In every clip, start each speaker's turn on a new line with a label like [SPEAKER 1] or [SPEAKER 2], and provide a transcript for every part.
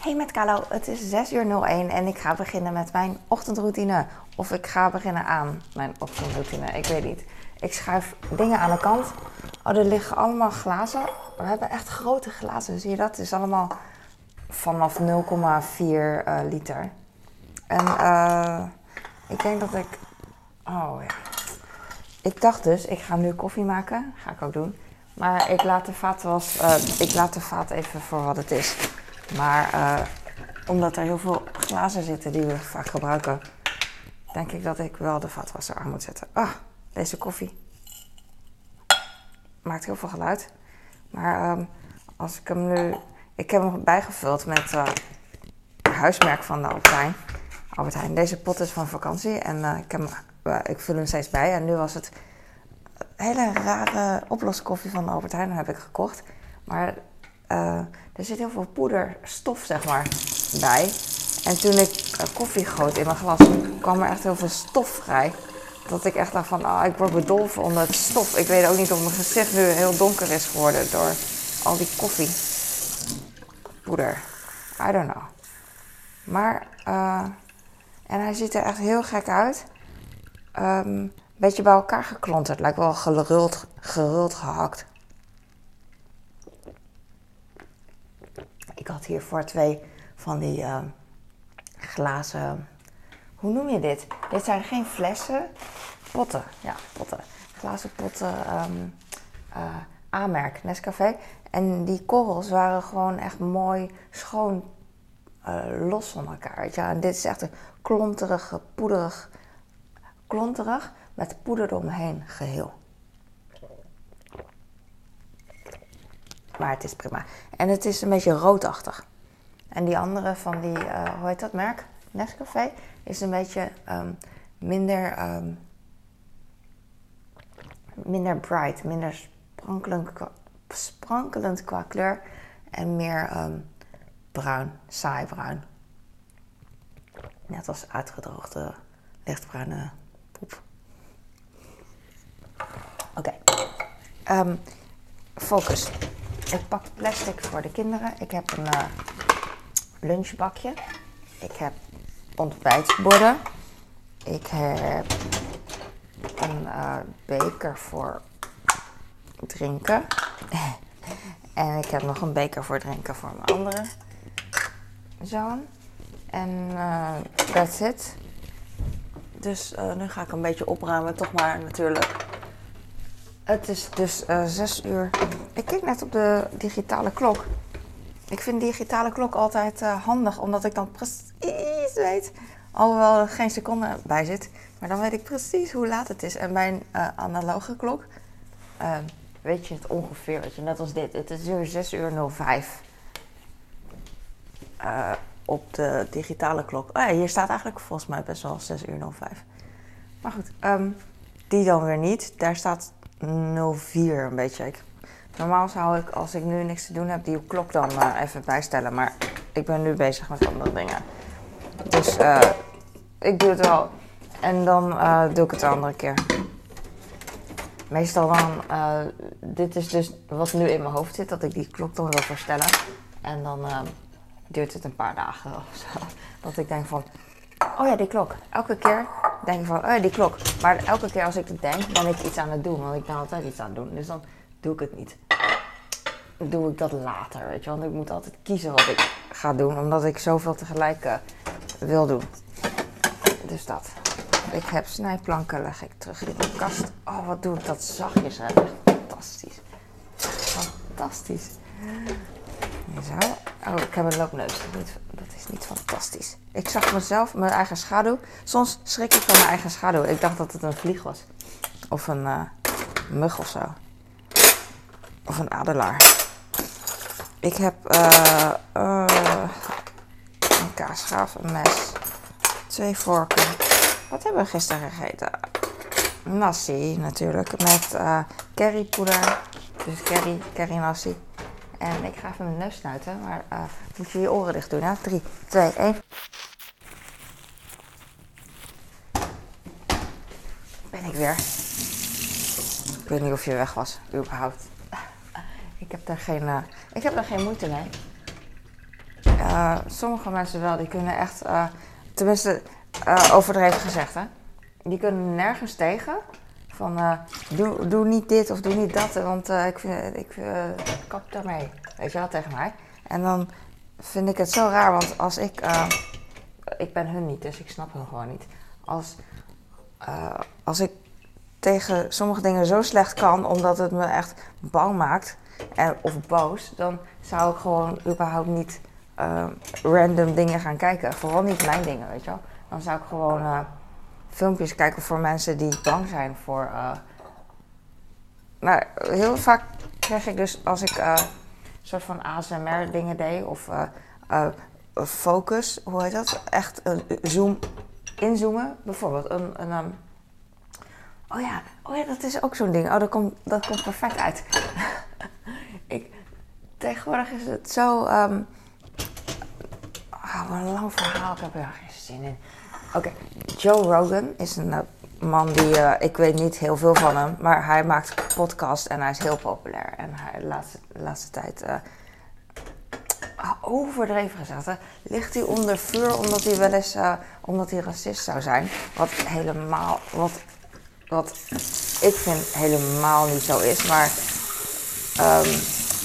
[SPEAKER 1] Hey met Carlo, het is 6 uur 01 en ik ga beginnen met mijn ochtendroutine. Of ik ga beginnen aan mijn ochtendroutine, ik weet niet. Ik schuif dingen aan de kant. Oh, er liggen allemaal glazen. We hebben echt grote glazen, zie je dat? Het is allemaal vanaf 0,4 uh, liter. En uh, ik denk dat ik... Oh ja. Ik dacht dus, ik ga nu koffie maken. Ga ik ook doen. Maar ik laat de vaat, was, uh, ik laat de vaat even voor wat het is. Maar uh, omdat er heel veel glazen zitten die we vaak gebruiken, denk ik dat ik wel de vaatwasser aan moet zetten. Ah, deze koffie maakt heel veel geluid. Maar um, als ik hem nu. Ik heb hem bijgevuld met uh, huismerk van de Albert Heijn. Albert Heijn. Deze pot is van vakantie en uh, ik, heb ik vul hem steeds bij. En nu was het hele rare oploskoffie van Albert Heijn. heb ik gekocht. Maar uh, er zit heel veel poederstof, zeg maar, bij. En toen ik uh, koffie goot in mijn glas, kwam er echt heel veel stof vrij. Dat ik echt dacht van, ah, ik word bedolven onder het stof. Ik weet ook niet of mijn gezicht nu heel donker is geworden door al die koffiepoeder. I don't know. Maar, uh, en hij ziet er echt heel gek uit. Um, beetje bij elkaar geklonterd. Lijkt wel geruld, geruld gehakt. Ik had hiervoor twee van die uh, glazen. Hoe noem je dit? Dit zijn geen flessen, potten. Ja, potten. Glazen potten. Um, A-merk, Nescafé. En die korrels waren gewoon echt mooi schoon uh, los van elkaar. Je? En dit is echt een klonterig, poederig, klonterig met poeder eromheen geheel. Maar het is prima. En het is een beetje roodachtig. En die andere van die, uh, hoe heet dat merk? Nescafé, is een beetje um, minder, um, minder bright, minder sprankelend qua, kleur en meer um, bruin, saai bruin. Net als uitgedroogde lichtbruine poep. Oké, focus. Ik pak plastic voor de kinderen. Ik heb een uh, lunchbakje. Ik heb ontbijtborden. Ik heb een uh, beker voor drinken. en ik heb nog een beker voor drinken voor mijn andere zoon. En uh, that's it. Dus uh, nu ga ik een beetje opruimen. Toch maar natuurlijk. Het is dus uh, uur. Ik keek net op de digitale klok. Ik vind digitale klok altijd uh, handig, omdat ik dan precies weet, alhoewel er geen seconde bij zit, maar dan weet ik precies hoe laat het is. En bij een uh, analoge klok uh, weet je het ongeveer, weet je, net als dit. Het is nu 6 uur 05 op de digitale klok. Oh ja, hier staat eigenlijk volgens mij best wel 6 uur 05. Maar goed, um, die dan weer niet. Daar staat 04 een beetje. Normaal zou ik, als ik nu niks te doen heb, die klok dan uh, even bijstellen. Maar ik ben nu bezig met andere dingen. Dus uh, ik doe het wel. En dan uh, doe ik het de andere keer. Meestal dan, dit is dus wat nu in mijn hoofd zit, dat ik die klok dan wil verstellen. En dan duurt het een paar dagen of zo. Dat ik denk van, oh ja, die klok. Elke keer denk van, oh die klok. Maar elke keer als ik het denk, ben ik iets aan het doen. Want ik ben altijd iets aan doen. Dus dan doe ik het niet. Doe ik dat later, weet je. Want ik moet altijd kiezen wat ik ga doen. Omdat ik zoveel tegelijk uh, wil doen. Dus dat. Ik heb snijplanken, leg ik terug in de kast. Oh, wat doe ik dat zachtjes, hè. Fantastisch. Fantastisch. Zo. Oh, ik heb een loopneus. Dat is niet fantastisch. Ik zag mezelf, mijn eigen schaduw. Soms schrik ik van mijn eigen schaduw. Ik dacht dat het een vlieg was. Of een uh, mug of zo. Of een adelaar. Ik heb uh, uh, een kaasschaaf, een mes, twee vorken. Wat hebben we gisteren gegeten? Nasi natuurlijk, met currypoeder. Dus curry, curry nasi. En ik ga even mijn neus snuiten, maar uh, moet je je oren dicht doen. 3, 2, 1. Ben ik weer. Ik weet niet of je weg was, überhaupt. Ik heb daar geen, uh, ik heb daar geen moeite mee. Uh, sommige mensen wel, die kunnen echt, tenminste overdreven gezegd hè, die kunnen nergens tegen. Van doe, doe niet dit of doe niet dat, want ik, vind, ik kap daarmee. Weet je wel, tegen mij. En dan vind ik het zo raar, want als ik, ik ben hun niet, dus ik snap hun gewoon niet. Als, als ik tegen sommige dingen zo slecht kan, omdat het me echt bang maakt, en, of boos, dan zou ik gewoon überhaupt niet random dingen gaan kijken. Vooral niet mijn dingen, weet je wel. Dan zou ik gewoon filmpjes kijken voor mensen die bang zijn voor. Uh... Maar heel vaak krijg ik dus als ik een soort van ASMR dingen deed of focus, hoe heet dat? Echt zoom, inzoomen. Bijvoorbeeld een. een um... oh, ja, oh ja, dat is ook zo'n ding. Oh, dat komt, dat komt perfect uit. ik, tegenwoordig is het zo. Um, oh, een lang verhaal. Ik heb er geen zin in. Oké, Joe Rogan is een uh, man die, uh, ik weet niet heel veel van hem, maar hij maakt podcast en hij is heel populair. En hij de laatste, laatste tijd, uh, overdreven gezegd, ligt hij onder vuur omdat hij wel eens, omdat hij racist zou zijn. Wat helemaal, wat, wat ik vind helemaal niet zo is, maar um,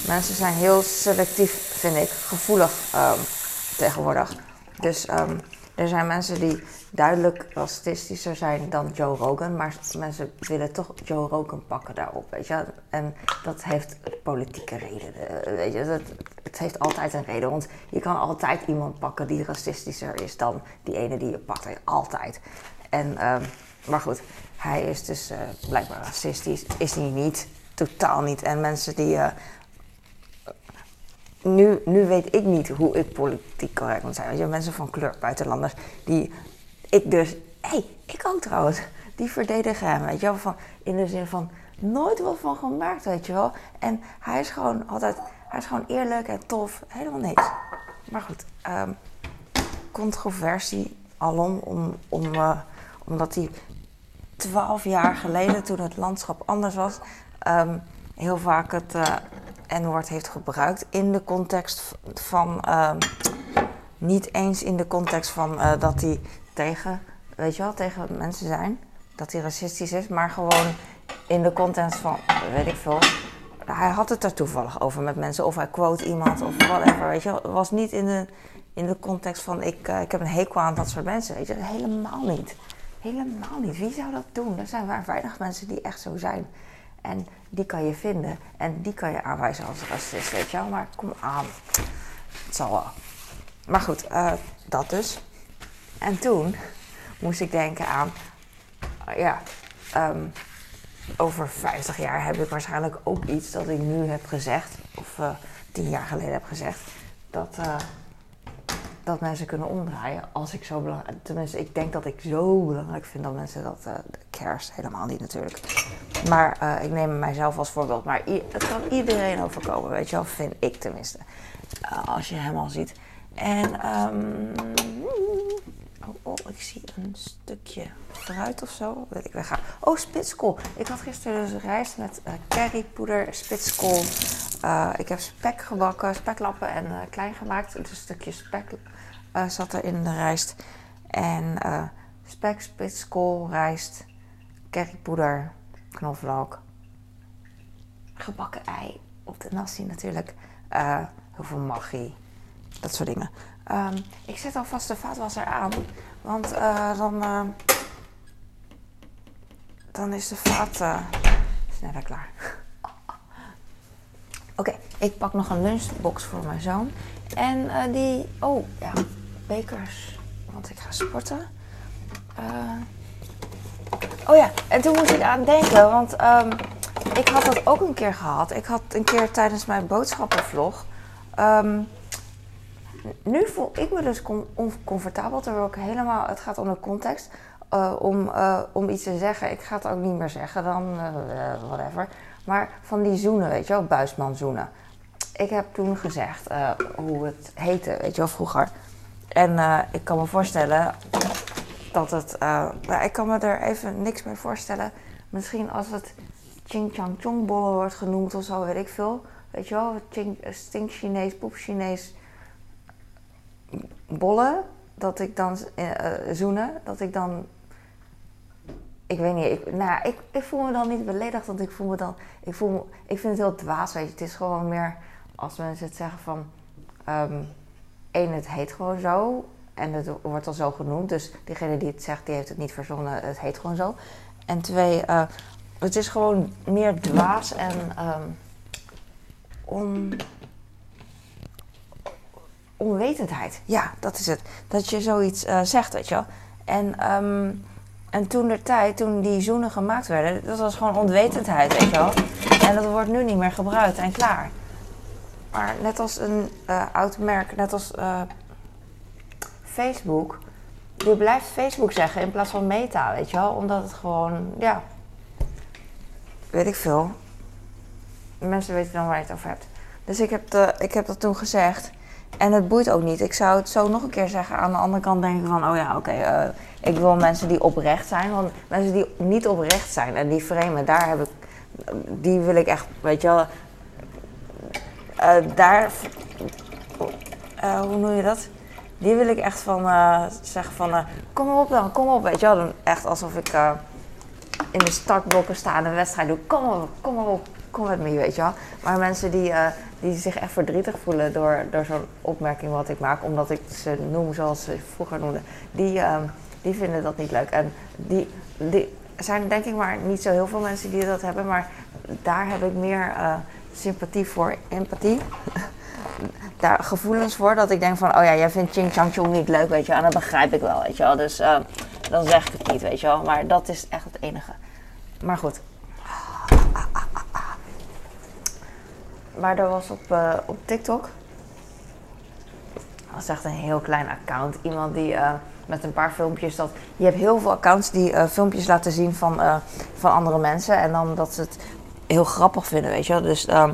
[SPEAKER 1] mensen zijn heel selectief, vind ik, gevoelig um, tegenwoordig. Dus um, er zijn mensen die duidelijk racistischer zijn dan Joe Rogan, maar mensen willen toch Joe Rogan pakken daarop, weet je. En dat heeft politieke redenen, weet je. Dat, het heeft altijd een reden, want je kan altijd iemand pakken die racistischer is dan die ene die je pakt, altijd. En, um, maar goed, hij is dus uh, blijkbaar racistisch, is hij niet, totaal niet. En mensen die... Uh, nu, nu weet ik niet hoe ik politiek correct moet zijn. Weet je, mensen van kleur, buitenlanders, die ik dus, hé, hey, ik ook trouwens, die verdedigen hem, weet je wel, van, in de zin van nooit wat van gemerkt, weet je wel. En hij is gewoon altijd, hij is gewoon eerlijk en tof, helemaal niks. Maar goed, um, controversie alom, om, om, uh, omdat hij twaalf jaar geleden, toen het landschap anders was, um, heel vaak het uh, N-woord heeft gebruikt in de context van. Uh, niet eens in de context van uh, dat hij tegen, weet je wel, tegen mensen zijn. Dat hij racistisch is, maar gewoon in de context van, weet ik veel. Hij had het er toevallig over met mensen, of hij quote iemand of whatever, weet je wel. Het was niet in de, in de context van, ik, uh, ik heb een hekel aan dat soort mensen, weet je. Helemaal niet. Helemaal niet. Wie zou dat doen? Er zijn maar weinig mensen die echt zo zijn. En die kan je vinden. En die kan je aanwijzen als racist, weet je wel. Maar kom aan. Het zal wel. Maar goed, uh, dat dus. En toen moest ik denken aan... Uh, ja, um, over 50 jaar heb ik waarschijnlijk ook iets dat ik nu heb gezegd. Of uh, tien jaar geleden heb gezegd. Dat dat mensen kunnen omdraaien als ik zo belangrijk... Tenminste, ik denk dat ik zo belangrijk vind dat mensen dat... Uh, kerst helemaal niet natuurlijk. Maar uh, ik neem mijzelf als voorbeeld. Maar het kan iedereen overkomen, weet je wel. Vind ik tenminste. Uh, als je hem al ziet. En... Um, oh, oh, ik zie een stukje fruit of zo. Weet ik weggaan. Oh, spitskool. Ik had gisteren dus rijst met uh, currypoeder, spitskool. Ik heb spek gebakken, speklappen en klein gemaakt. Dus een stukje spek uh, zat er in de rijst. En spek, spitskool, rijst, currypoeder, knoflook. Gebakken ei op de nasi natuurlijk. heel veel magie. Dat soort dingen. Um, ik zet alvast de vaatwasser aan. Want dan dan is de vaat uh, sneller klaar. Oké, ik pak nog een lunchbox voor mijn zoon. En uh, die, oh ja, bekers, want ik ga sporten. Uh, oh ja, en toen moest ik aan denken, want um, ik had dat ook een keer gehad. Ik had een keer tijdens mijn boodschappenvlog. Um, nu voel ik me dus oncomfortabel, terwijl ik helemaal, het gaat om de context. Uh, om, uh, om iets te zeggen. Ik ga het ook niet meer zeggen dan, whatever. Maar van die zoenen, weet je wel, buisman zoenen. Ik heb toen gezegd hoe het heette, weet je wel, vroeger. En ik kan me voorstellen dat het... nou, ik kan me er even niks bij voorstellen. Misschien als het Ching Chang Chong bollen wordt genoemd of zo, weet ik veel. Weet je wel, ching, stink Chinees, poep Chinees. bollen, dat ik dan eh, eh, zoenen, dat ik dan. Ik weet niet, ik, nou, ik, ik voel me dan niet beledigd, want ik voel me dan. Ik, voel me, ik vind het heel dwaas, weet je. Het is gewoon meer als mensen het zeggen van. ehm Eén, het heet gewoon zo. En het wordt al zo genoemd. Dus degene die het zegt, die heeft het niet verzonnen. Het heet gewoon zo. En twee, eh, het is gewoon meer dwaas en ehm, on, onwetendheid. Ja, dat is het. Dat je zoiets eh, zegt, weet je wel. En, ehm, en toen de tijd, toen die zoenen gemaakt werden, dat was gewoon onwetendheid, weet je wel. En dat wordt nu niet meer gebruikt en klaar. Maar net als een eh, oud merk, net als eh, Facebook, je blijft Facebook zeggen in plaats van Meta, weet je wel. Omdat het gewoon, ja, weet ik veel. Mensen weten dan waar je het over hebt. Dus ik heb, ik heb dat toen gezegd. En het boeit ook niet. Ik zou het zo nog een keer zeggen. Aan de andere kant denken van, oh ja, oké, eh, ik wil mensen die oprecht zijn. Want mensen die niet oprecht zijn en die vreemden, daar heb ik, die wil ik echt, weet je wel, daar, eh, hoe noem je dat? Die wil ik echt van eh, zeggen van, eh, kom op dan, kom op, weet je wel. Dan echt alsof ik eh, in de startblokken sta en een wedstrijd doe. Kom op, kom op, kom met me, weet je wel. Maar mensen die, eh, die zich echt verdrietig voelen door, door zo'n opmerking wat ik maak, omdat ik ze noem zoals ze vroeger noemden, die, ehm, die vinden dat niet leuk. En die, die zijn denk ik maar niet zo heel veel mensen die dat hebben, maar daar heb ik meer eh, sympathie voor, empathie. daar gevoelens voor dat ik denk van, oh ja, jij vindt Ching Chang niet leuk, weet je wel. En dat begrijp ik wel, weet je wel. Dus eh, dan zeg ik het niet, weet je wel. Maar dat is echt het enige. Maar goed. Maar er was op, eh, op TikTok. Dat was echt een heel klein account. Iemand die eh, met een paar filmpjes dat. Je hebt heel veel accounts die eh, filmpjes laten zien van, van andere mensen. En dan dat ze het heel grappig vinden, weet je wel. Dus ehm,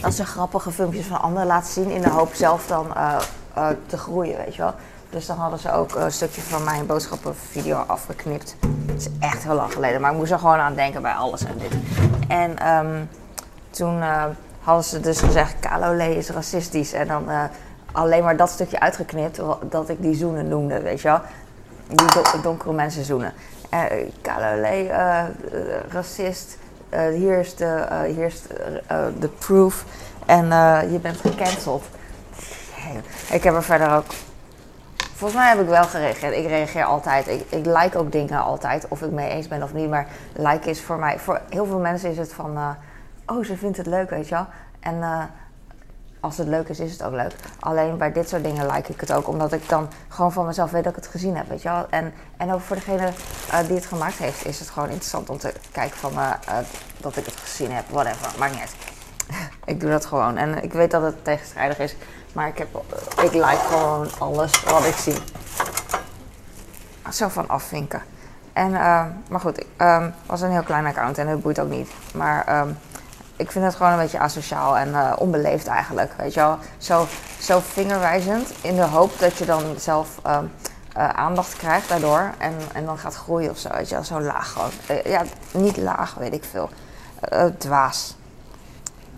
[SPEAKER 1] dat ze grappige filmpjes van anderen laten zien in de hoop zelf dan eh, eh, te groeien, weet je wel. Dus dan hadden ze ook een stukje van mijn boodschappenvideo afgeknipt. Dat is echt heel lang geleden, maar ik moest er gewoon aan denken bij alles en dit. En ehm, toen eh, hadden ze dus gezegd, Kalole is racistisch. En dan alleen maar dat stukje uitgeknipt, dat ik die zoenen noemde, weet je wel. Die do- donkere mensen zoenen. Uh, Kalole, racist, hier is de, eh, hier is eh, proof. En eh, je bent gecanceld. Ik heb er verder ook Volgens mij heb ik wel gereageerd. Ik reageer altijd. Ik, ik like ook dingen altijd. Of ik mee eens ben of niet. Maar like is voor mij... Voor heel veel mensen is het van... eh, oh, ze vindt het leuk, weet je wel. En eh, als het leuk is, is het ook leuk. Alleen bij dit soort dingen like ik het ook. Omdat ik dan gewoon van mezelf weet dat ik het gezien heb, weet je wel. En, en ook voor degene eh, die het gemaakt heeft... is het gewoon interessant om te kijken van... eh, eh, dat ik het gezien heb. Whatever. Maakt niet uit. ik doe dat gewoon. En ik weet dat het tegenstrijdig is. Maar ik, heb, ik like gewoon alles wat ik zie. Zo van afvinken. En, maar goed, het um, was een heel klein account en het boeit ook niet. Maar ehm, ik vind het gewoon een beetje asociaal en eh, onbeleefd eigenlijk. Weet je wel? Zo, zo vingerwijzend in de hoop dat je dan zelf ehm, eh, aandacht krijgt daardoor. En, en dan gaat groeien of zo. Weet je wel? Zo laag gewoon. Eh, ja, niet laag, weet ik veel. Dwaas.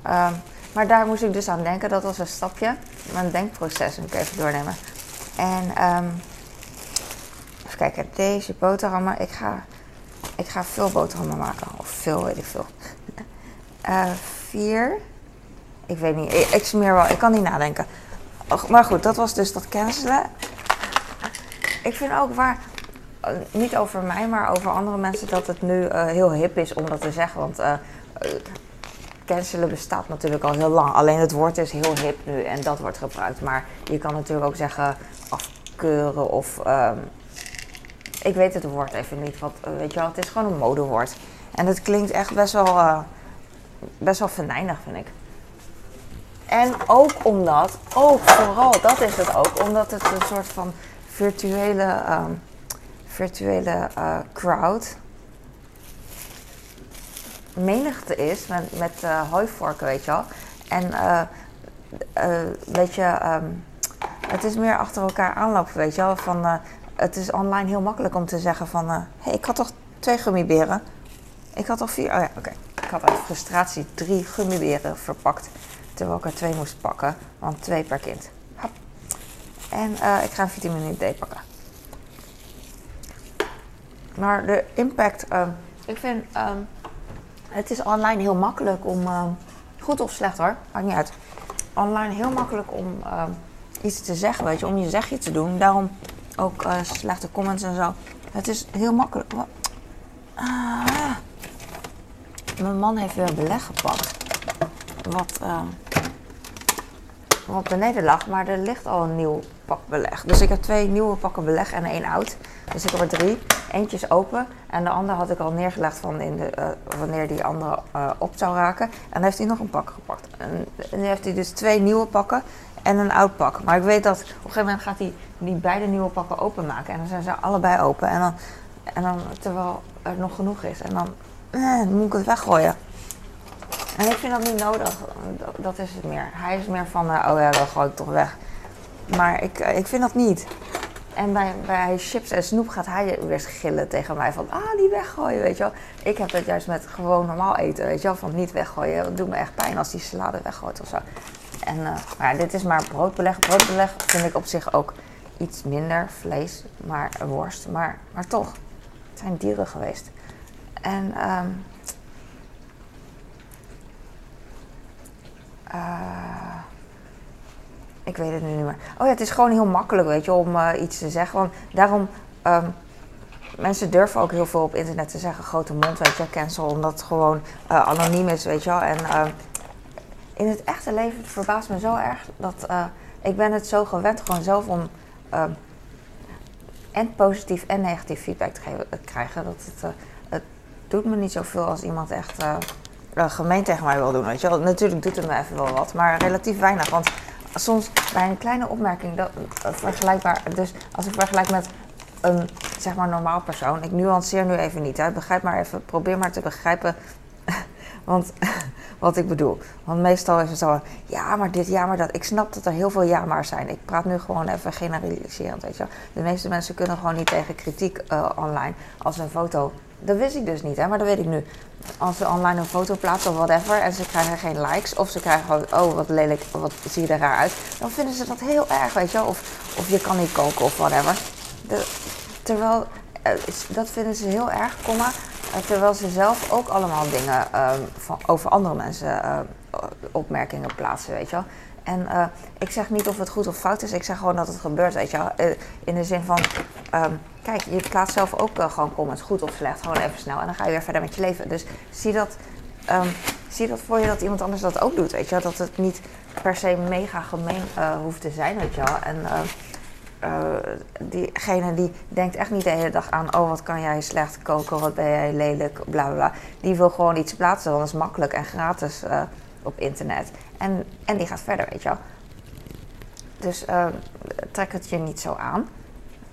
[SPEAKER 1] Ehm, maar daar moest ik dus aan denken. Dat was een stapje. Mijn denkproces moet ik even doornemen. En ehm, even kijken. Deze boterhammen. Ik ga, ik ga veel boterhammen maken. Of veel, weet ik veel. Eh, vier. Ik weet niet. Ik, ik smeer wel. Ik kan niet nadenken. Maar goed, dat was dus dat cancelen. Ik vind ook waar, eh, niet over mij, maar over andere mensen, dat het nu eh, heel hip is om dat te zeggen. Want cancelen bestaat natuurlijk al heel lang. Alleen het woord is heel hip nu en dat wordt gebruikt. Maar je kan natuurlijk ook zeggen afkeuren of... ehm, ik weet het woord even niet, want weet je wel, het is gewoon een modewoord. En het klinkt echt best wel, best wel venijnig, vind ik. En ook omdat, ook vooral, dat is het ook, omdat het een soort van virtuele, ehm, virtuele eh, crowd menigte is met, met eh, hooivorken, weet je wel. En eh eh, weet je, ehm, het is meer achter elkaar aanlopen, weet je wel. Van, het is online heel makkelijk om te zeggen van, hé, hey, ik had toch twee gummiberen? Ik had toch vier, oh ja, oké. Ik had uit frustratie drie gummiberen verpakt, terwijl ik er twee moest pakken, want twee per kind. Hap. En uh, ik ga vitamine D pakken. Maar de impact, uh, ik vind um, het is online heel makkelijk om, uh, goed of slecht hoor, maakt niet uit. Online heel makkelijk om iets te zeggen, weet je, om je zegje te doen. Daarom ook slechte comments en zo. Het is heel makkelijk. Ah. Mijn man heeft weer beleg gepakt. Wat, wat beneden lag, maar er ligt al een nieuw pak beleg. Dus ik heb twee nieuwe pakken beleg en één oud. Dus ik heb er drie. Eentje is open en de andere had ik al neergelegd van in de, uh, wanneer die andere uh, op zou raken. En dan heeft hij nog een pak gepakt. En, en nu heeft hij dus twee nieuwe pakken en een oud pak. Maar ik weet dat op een gegeven moment gaat hij die beide nieuwe pakken openmaken. En dan zijn ze allebei open. En dan, en dan terwijl er nog genoeg is. En dan, eh, dan moet ik het weggooien. En ik vind dat niet nodig. Dat is het meer. Hij is meer van, uh, oh ja, dan gooi ik toch weg. Maar ik, ik vind dat niet. En bij, bij chips en snoep gaat hij weer gillen tegen mij van, ah, die weggooien, weet je wel. Ik heb dat juist met gewoon normaal eten, weet je wel, van niet weggooien. Dat doet me echt pijn als die salade weggooit of zo. En maar dit is maar broodbeleg. Broodbeleg vind ik op zich ook iets minder vlees, maar worst. Maar, maar toch, het zijn dieren geweest. En um, uh, ik weet het nu niet meer. Oh ja, het is gewoon heel makkelijk, weet je, om uh, iets te zeggen. Want daarom, um, mensen durven ook heel veel op internet te zeggen. Grote mond, weet je, cancel, omdat het gewoon uh, anoniem is, weet je. En uh, in het echte leven verbaast me zo erg dat ik ben het zo gewend gewoon zelf om ehm, en positief en negatief feedback te, krijgen. Dat het doet me niet zoveel als iemand echt gemeen tegen mij wil doen, weet je wel. Natuurlijk doet het me even wel wat, maar relatief weinig, want soms bij een kleine opmerking, dat, uh, vergelijkbaar, dus als ik vergelijk met een zeg maar normaal persoon, ik nuanceer nu even niet, hè, begrijp maar even, probeer maar te begrijpen want, wat ik bedoel. Want meestal is het zo, ja maar dit, ja maar dat. Ik snap dat er heel veel ja maar zijn. Ik praat nu gewoon even generaliserend, weet je De meeste mensen kunnen gewoon niet tegen kritiek uh, online als een foto dat wist ik dus niet, hè, maar dat weet ik nu. Als ze online een foto plaatsen of whatever en ze krijgen geen likes of ze krijgen gewoon, oh wat lelijk, wat zie je er raar uit, dan vinden ze dat heel erg, weet je wel. Of, of je kan niet koken of whatever. De, terwijl, uh, dat vinden ze heel erg, komma, uh, terwijl ze zelf ook allemaal dingen uh, van, over andere mensen eh, opmerkingen plaatsen, weet je wel. En uh, ik zeg niet of het goed of fout is, ik zeg gewoon dat het gebeurt, weet je wel. Uh, in de zin van, um, kijk, je plaatst zelf ook uh, gewoon comments, goed of slecht, gewoon even snel. En dan ga je weer verder met je leven. Dus zie dat, um, zie dat voor je dat iemand anders dat ook doet, weet je wel. Dat het niet per se mega gemeen hoeft te zijn, weet je wel. En diegene die denkt echt niet de hele dag aan, oh wat kan jij slecht koken, wat ben jij lelijk, bla bla bla. Die wil gewoon iets plaatsen, want dat is makkelijk en gratis op internet. En, en die gaat verder, weet je wel. Dus uh, trek het je niet zo aan.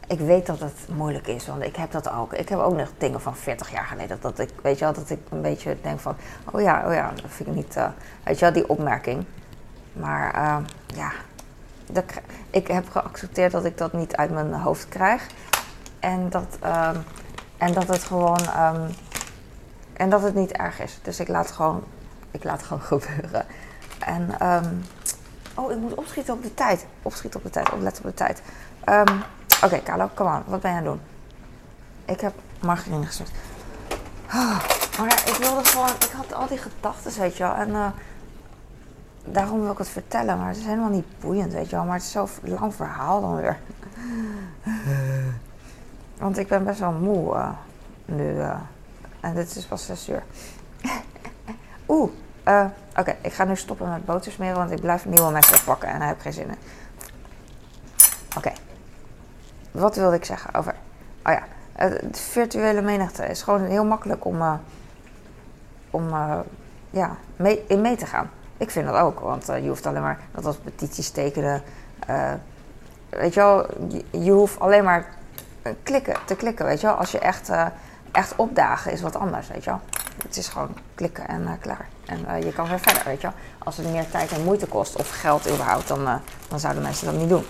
[SPEAKER 1] Ik weet dat het moeilijk is, want ik heb dat ook. Ik heb ook nog dingen van 40 jaar geleden. Dat ik, weet je wel, dat ik een beetje denk van... Oh ja, oh ja, dat vind ik niet... Uh, weet je wel, die opmerking. Maar uh, ja, dat, ik heb geaccepteerd dat ik dat niet uit mijn hoofd krijg. En dat, ehm, en dat het gewoon... En dat het niet erg is. Dus ik laat gewoon ik laat gewoon gebeuren. En, um, oh, ik moet opschieten op de tijd. Opschieten op de tijd, opletten op de tijd. Um, Oké, Carlo, kom aan. Wat ben je aan het doen? Ik heb margarine gezet. Oh, maar ja, ik wilde gewoon... Ik had al die gedachten, weet je wel. En uh, daarom wil ik het vertellen. Maar het is helemaal niet boeiend, weet je wel. Maar het is zo'n lang verhaal dan weer. Want ik ben best wel moe uh, nu. Uh, en dit is pas 6 uur. Oeh, uh, Oké, ik ga nu stoppen met boter smeren, want ik blijf nieuwe messen pakken en daar heb ik geen zin in. Oké, wat wilde ik zeggen over... Oh ja, virtuele menigte is gewoon heel makkelijk om, uh, om uh, ja, mee, in mee te gaan. Ik vind dat ook, want je hoeft alleen maar, dat als petities tekenen... weet je wel, je, je, hoeft alleen maar klikken, te klikken, weet je wel. Als je echt, echt opdagen is wat anders, weet je wel. Het is gewoon klikken en uh, klaar. En uh, je kan weer verder, weet je wel. Als het meer tijd en moeite kost, of geld überhaupt, dan, uh, dan zouden mensen dat niet doen.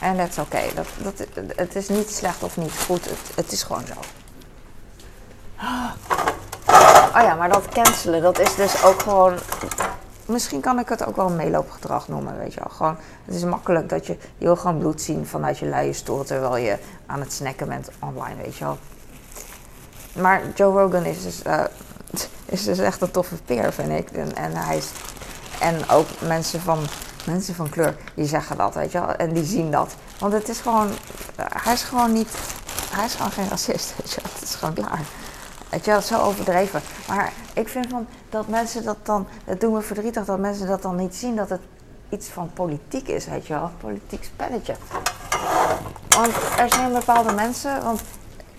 [SPEAKER 1] En dat is oké. Dat, dat, het is niet slecht of niet goed, het, het is gewoon zo. Oh ja, maar dat cancelen, dat is dus ook gewoon misschien kan ik het ook wel meeloopgedrag noemen, weet je wel. Gewoon, het is makkelijk dat je, je wil gewoon bloed zien vanuit je luie stoel terwijl je aan het snacken bent online, weet je wel. Maar Joe Rogan is dus, uh, is dus echt een toffe peer, vind ik. En, en, hij is, en ook mensen van, mensen van kleur, die zeggen dat, weet je wel. En die zien dat. Want het is gewoon, hij is gewoon niet, hij is gewoon geen racist, weet je wel. Het is gewoon klaar. Weet je wel, zo overdreven. Maar ik vind van dat mensen dat dan, het doet me verdrietig dat mensen dat dan niet zien, dat het iets van politiek is, weet je wel. Politiek spelletje. Want er zijn bepaalde mensen, want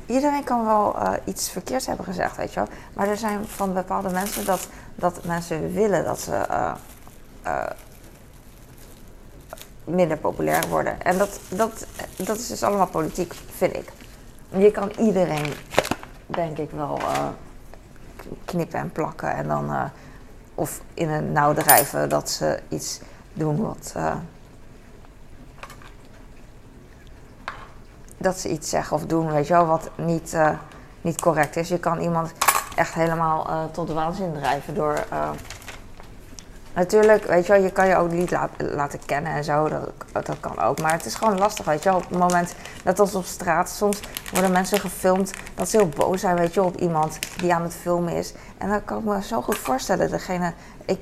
[SPEAKER 1] iedereen kan wel uh, iets verkeerds hebben gezegd, weet je wel. Maar er zijn van bepaalde mensen dat, dat mensen willen dat ze uh, uh, minder populair worden. En dat, dat, dat is dus allemaal politiek, vind ik. Je kan iedereen denk ik wel knippen en plakken. En dan, of in een nauw drijven dat ze iets doen wat. Dat ze iets zeggen of doen, weet je wel, wat niet, niet correct is. Je kan iemand echt helemaal tot de waanzin drijven door Natuurlijk, weet je wel, je kan je ook niet laten kennen en zo, dat, dat kan ook. Maar het is gewoon lastig, weet je wel. Op het moment, dat als op straat, soms worden mensen gefilmd dat ze heel boos zijn, weet je op iemand die aan het filmen is. En dan kan ik me zo goed voorstellen, degene, ik,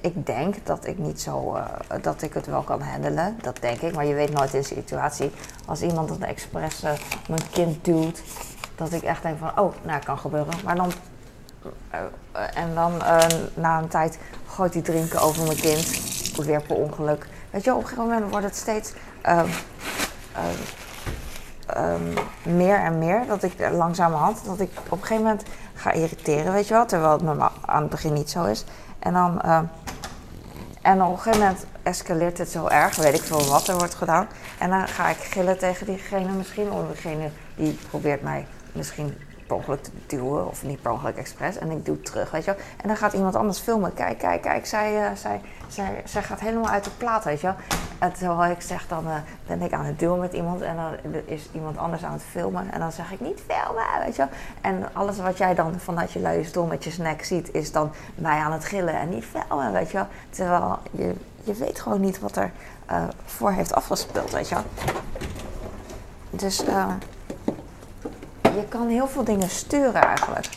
[SPEAKER 1] ik denk dat ik niet zo, uh, dat ik het wel kan handelen, dat denk ik. Maar je weet nooit in situatie, als iemand een expres uh, mijn kind duwt, dat ik echt denk van, oh, nou, kan gebeuren. Maar dan uh, en dan na een tijd gooit hij drinken over mijn kind. Weer per ongeluk. Weet je, op een gegeven moment wordt het steeds uh, meer en meer. Dat ik langzamerhand, dat ik op een gegeven moment ga irriteren, weet je wel. Terwijl het normaal aan het begin niet zo is. En dan, en op een gegeven moment escaleert het zo erg, weet ik veel wat er wordt gedaan. En dan ga ik gillen tegen diegene misschien, of degene die probeert mij misschien ongeluk te duwen, of niet per ongeluk expres. En ik doe terug, weet je wel. En dan gaat iemand anders filmen. Kijk, kijk, kijk, zij, uh, zij, zij, zij gaat helemaal uit de plaat, weet je wel. En terwijl ik zeg, dan uh, ben ik aan het duwen met iemand en dan is iemand anders aan het filmen. En dan zeg ik, niet filmen, weet je wel. En alles wat jij dan vanuit je luie stoel met je snack ziet, is dan mij aan het gillen en niet filmen, weet je wel. Terwijl je, je weet gewoon niet wat er uh, voor heeft afgespeeld, weet je wel. Dus... Je kan heel veel dingen sturen eigenlijk.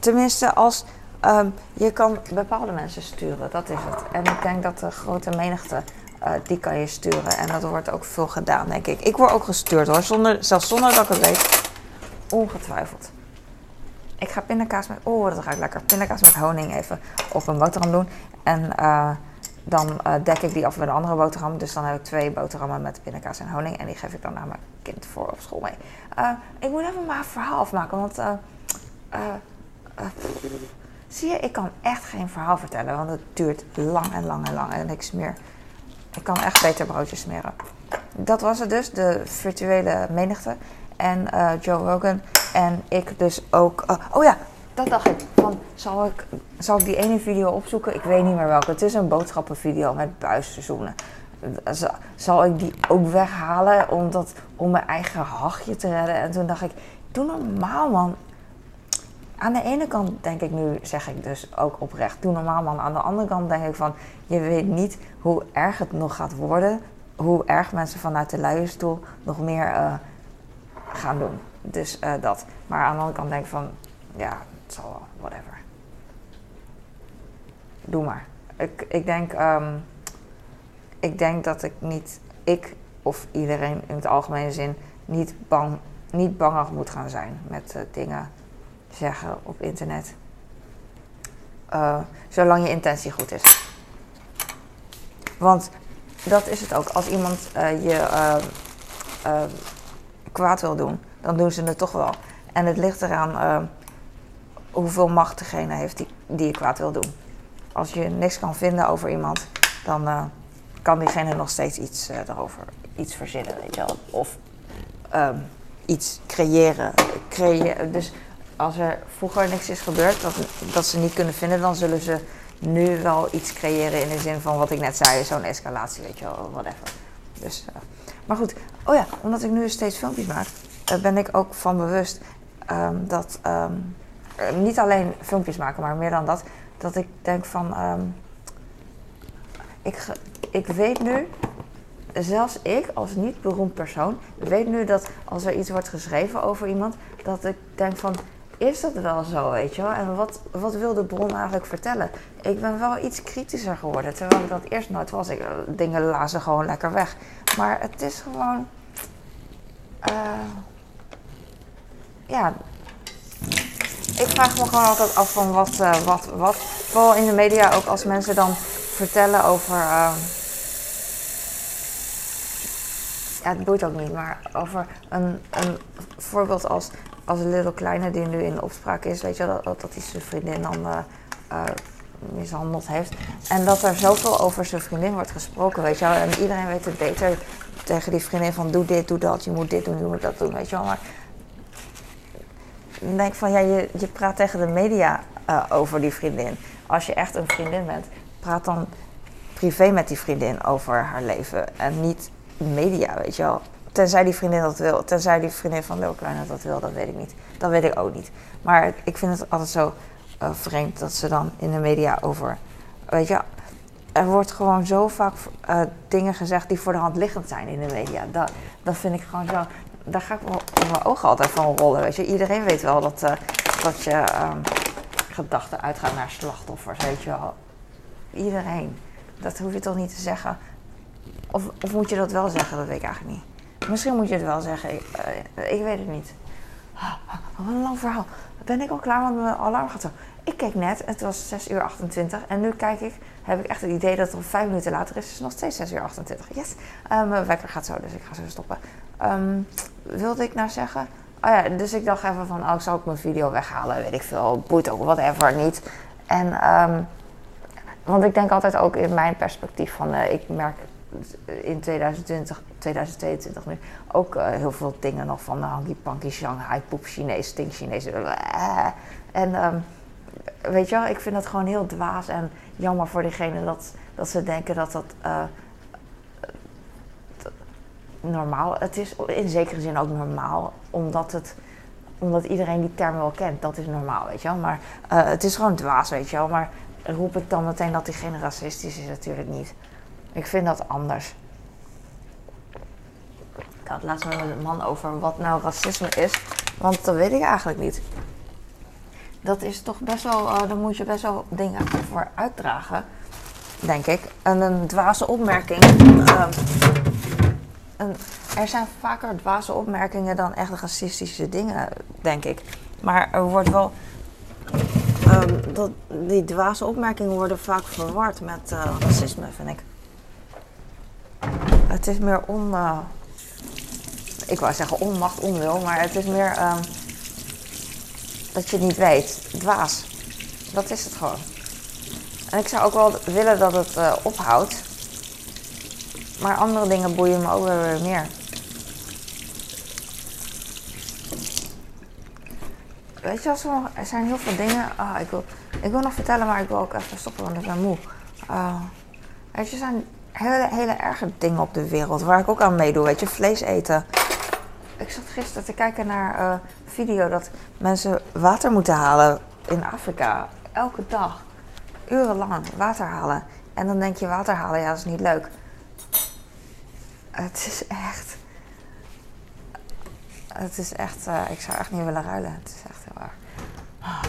[SPEAKER 1] Tenminste, als um, je kan bepaalde mensen sturen, dat is het. En ik denk dat de grote menigte, uh, die kan je sturen. En dat wordt ook veel gedaan, denk ik. Ik word ook gestuurd hoor, zonder, zelfs zonder dat ik het weet. Ongetwijfeld. Ik ga pindakaas met, oh dat ik lekker, pindakaas met honing even op een boterham doen. En uh, dan uh, dek ik die af met een andere boterham. Dus dan heb ik twee boterhammen met pindakaas en honing. En die geef ik dan naar mijn kind voor op school mee. Uh, ik moet even een verhaal afmaken. Want uh, zie je, ik kan echt geen verhaal vertellen. Want het duurt lang en lang en lang. En ik smeer. Ik kan echt beter broodjes smeren. Dat was het dus, de virtuele menigte. En Joe Rogan. En ik dus ook. oh ja, dat dacht ik. Van, zal, ik, zal ik die ene video opzoeken? Ik weet niet meer welke. Het is een boodschappenvideo met buisseizoenen. Zal ik die ook weghalen omdat, om mijn eigen hachje te redden? En toen dacht ik, doe normaal man. Aan de ene kant denk ik nu, zeg ik dus ook oprecht, doe normaal man. Aan de andere kant denk ik van, je weet niet hoe erg het nog gaat worden. Hoe erg mensen vanuit de luie stoel nog meer uh, gaan doen. Dus uh, dat. Maar aan de andere kant denk ik van, ja, whatever. Doe maar. Ik, ik, denk, um, ik denk dat ik niet, ik of iedereen in het algemene zin, niet bang, niet bangig moet gaan zijn met uh, dingen zeggen op internet. Uh, zolang je intentie goed is. Want dat is het ook. Als iemand uh, je kwaad wil doen, dan doen ze het toch wel. En het ligt eraan hoeveel macht degene heeft die, die je kwaad wil doen. Als je niks kan vinden over iemand, dan uh, kan diegene nog steeds iets uh, erover iets verzinnen, weet je wel. Of um, iets creëren. creëren. Dus als er vroeger niks is gebeurd dat, dat ze niet kunnen vinden, dan zullen ze nu wel iets creëren in de zin van wat ik net zei, zo'n escalatie, weet je wel, whatever. Dus, uh, maar goed, oh ja, omdat ik nu steeds filmpjes maak, ben ik ook van bewust um, dat um, niet alleen filmpjes maken, maar meer dan dat. Dat ik denk van. Um, ik, ik weet nu, zelfs ik als niet beroemd persoon, weet nu dat als er iets wordt geschreven over iemand, dat ik denk van, is dat wel zo, weet je wel? En wat, wat wil de bron eigenlijk vertellen? Ik ben wel iets kritischer geworden, terwijl ik dat eerst nooit was. Ik, eh, dingen lazen gewoon lekker weg. Maar het is gewoon, eh, ja, ik vraag me gewoon altijd af van wat, eh, wat, wat. Vooral in de media ook als mensen dan vertellen over. eh, ja, het boeit ook niet, maar over een, een voorbeeld als, als Little Kleine die nu in opspraak is. Weet je, dat, dat hij zijn vriendin dan eh, mishandeld heeft. En dat er zoveel over zijn vriendin wordt gesproken, weet je wel. En iedereen weet het beter tegen die vriendin van doe dit, doe dat, je moet dit doen, je moet dat doen, weet je wel. Maar dan denk ik van, ja, je, je praat tegen de media eh, over die vriendin. Als je echt een vriendin bent, praat dan privé met die vriendin over haar leven. En niet media, weet je wel. Tenzij die vriendin dat wil. Tenzij die vriendin van Lil dat wil, dat weet ik niet. Dat weet ik ook niet. Maar ik vind het altijd zo eh, vreemd dat ze dan in de media over... Weet je, er wordt gewoon zo vaak eh, dingen gezegd die voor de hand liggend zijn in de media. Dat, dat vind ik gewoon zo... Daar ga ik mijn ogen altijd van rollen, weet je. Iedereen weet wel dat, eh, dat je ehm, gedachten uitgaan naar slachtoffers, weet je wel. Iedereen. Dat hoef je toch niet te zeggen. Of, of moet je dat wel zeggen? Dat weet ik eigenlijk niet. Misschien moet je het wel zeggen. Ik, eh, ik weet het niet. Ah, Wat een lang verhaal. Ben ik al klaar, want mijn alarm gaat zo. Ik keek net, het was 6 uur 28. En nu kijk ik, heb ik echt het idee dat het vijf minuten later is. Het is nog steeds 6 uur 28. Yes. Eh, mijn wekker gaat zo, dus ik ga zo stoppen. Ehm, wilde ik nou zeggen? Oh ja, dus ik dacht even van, oh, ik zal ook mijn video weghalen. Weet ik veel, boeit ook, whatever, niet. En, ehm, want ik denk altijd ook in mijn perspectief van, eh, ik merk in 2020, 2022 nu ook eh, heel veel dingen nog van uh, Hanky Panky, Shanghai, poep Chinees, stink Chinees. eh. En ehm, weet je wel, ik vind het gewoon heel dwaas en jammer voor diegene dat, dat ze denken dat dat normaal, het is in zekere zin ook normaal, omdat het omdat iedereen die term wel kent, dat is normaal, weet je wel. Maar eh, het is gewoon dwaas, weet je wel. Maar roep ik dan meteen dat diegene racistisch is, natuurlijk niet. Ik vind dat anders. Ik had laatst met een man over wat nou racisme is. Want dat weet ik eigenlijk niet. Dat is toch best wel, eh daar moet je best wel dingen voor uitdragen, denk ik. En een dwaze opmerking. ehm, er zijn vaker dwaze opmerkingen dan echt racistische dingen, denk ik. Maar er wordt wel. ehm, dat, die dwaze opmerkingen worden vaak verward met eh, racisme, vind ik. Het is meer on. eh, ik wou zeggen onmacht, onwil, maar het is meer ehm, dat je het niet weet. Dwaas. Dat is het gewoon. En ik zou ook wel willen dat het eh, ophoudt. Maar andere dingen boeien me ook weer meer. Weet je, er, zijn heel veel dingen. Ah, ik, wil, ik wil nog vertellen, maar ik wil ook even stoppen, want ik ben moe. Ah, weet je, er zijn hele, hele erge dingen op de wereld waar ik ook aan meedoe. Weet je, vlees eten. Ik zat gisteren te kijken naar eh, een video dat mensen water moeten halen in Afrika. Elke dag. Urenlang water halen. En dan denk je, water halen, ja, dat is niet leuk. Het is echt. Het is echt. eh, ik zou echt niet willen ruilen. Het is echt heel erg. Ah.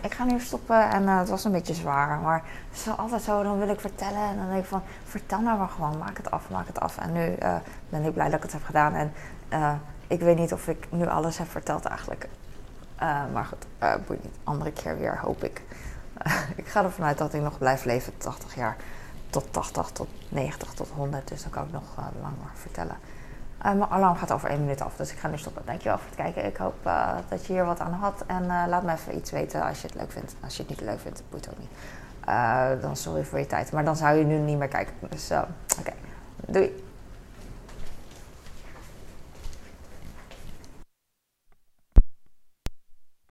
[SPEAKER 1] Ik ga nu stoppen en eh, het was een beetje zwaar. Maar het is altijd zo. Dan wil ik vertellen. En dan denk ik van. Vertel nou maar gewoon. Maak het af. Maak het af. En nu eh, ben ik blij dat ik het heb gedaan. En ik weet niet of ik nu alles heb verteld eigenlijk. Maar goed. boeit niet. Andere keer weer hoop ik. ik ga ervan uit dat ik nog blijf leven. 80 jaar tot 80, tot 90, tot 100. Dus dan kan ik nog uh, langer vertellen. Uh, mijn alarm gaat over één minuut af, dus ik ga nu stoppen. Dankjewel voor het kijken. Ik hoop uh, dat je hier wat aan had. En laat me even iets weten als je het leuk vindt. Als je het niet leuk vindt, boeit ook niet. dan sorry voor je tijd. Maar dan zou je nu niet meer kijken. Dus oké, doei.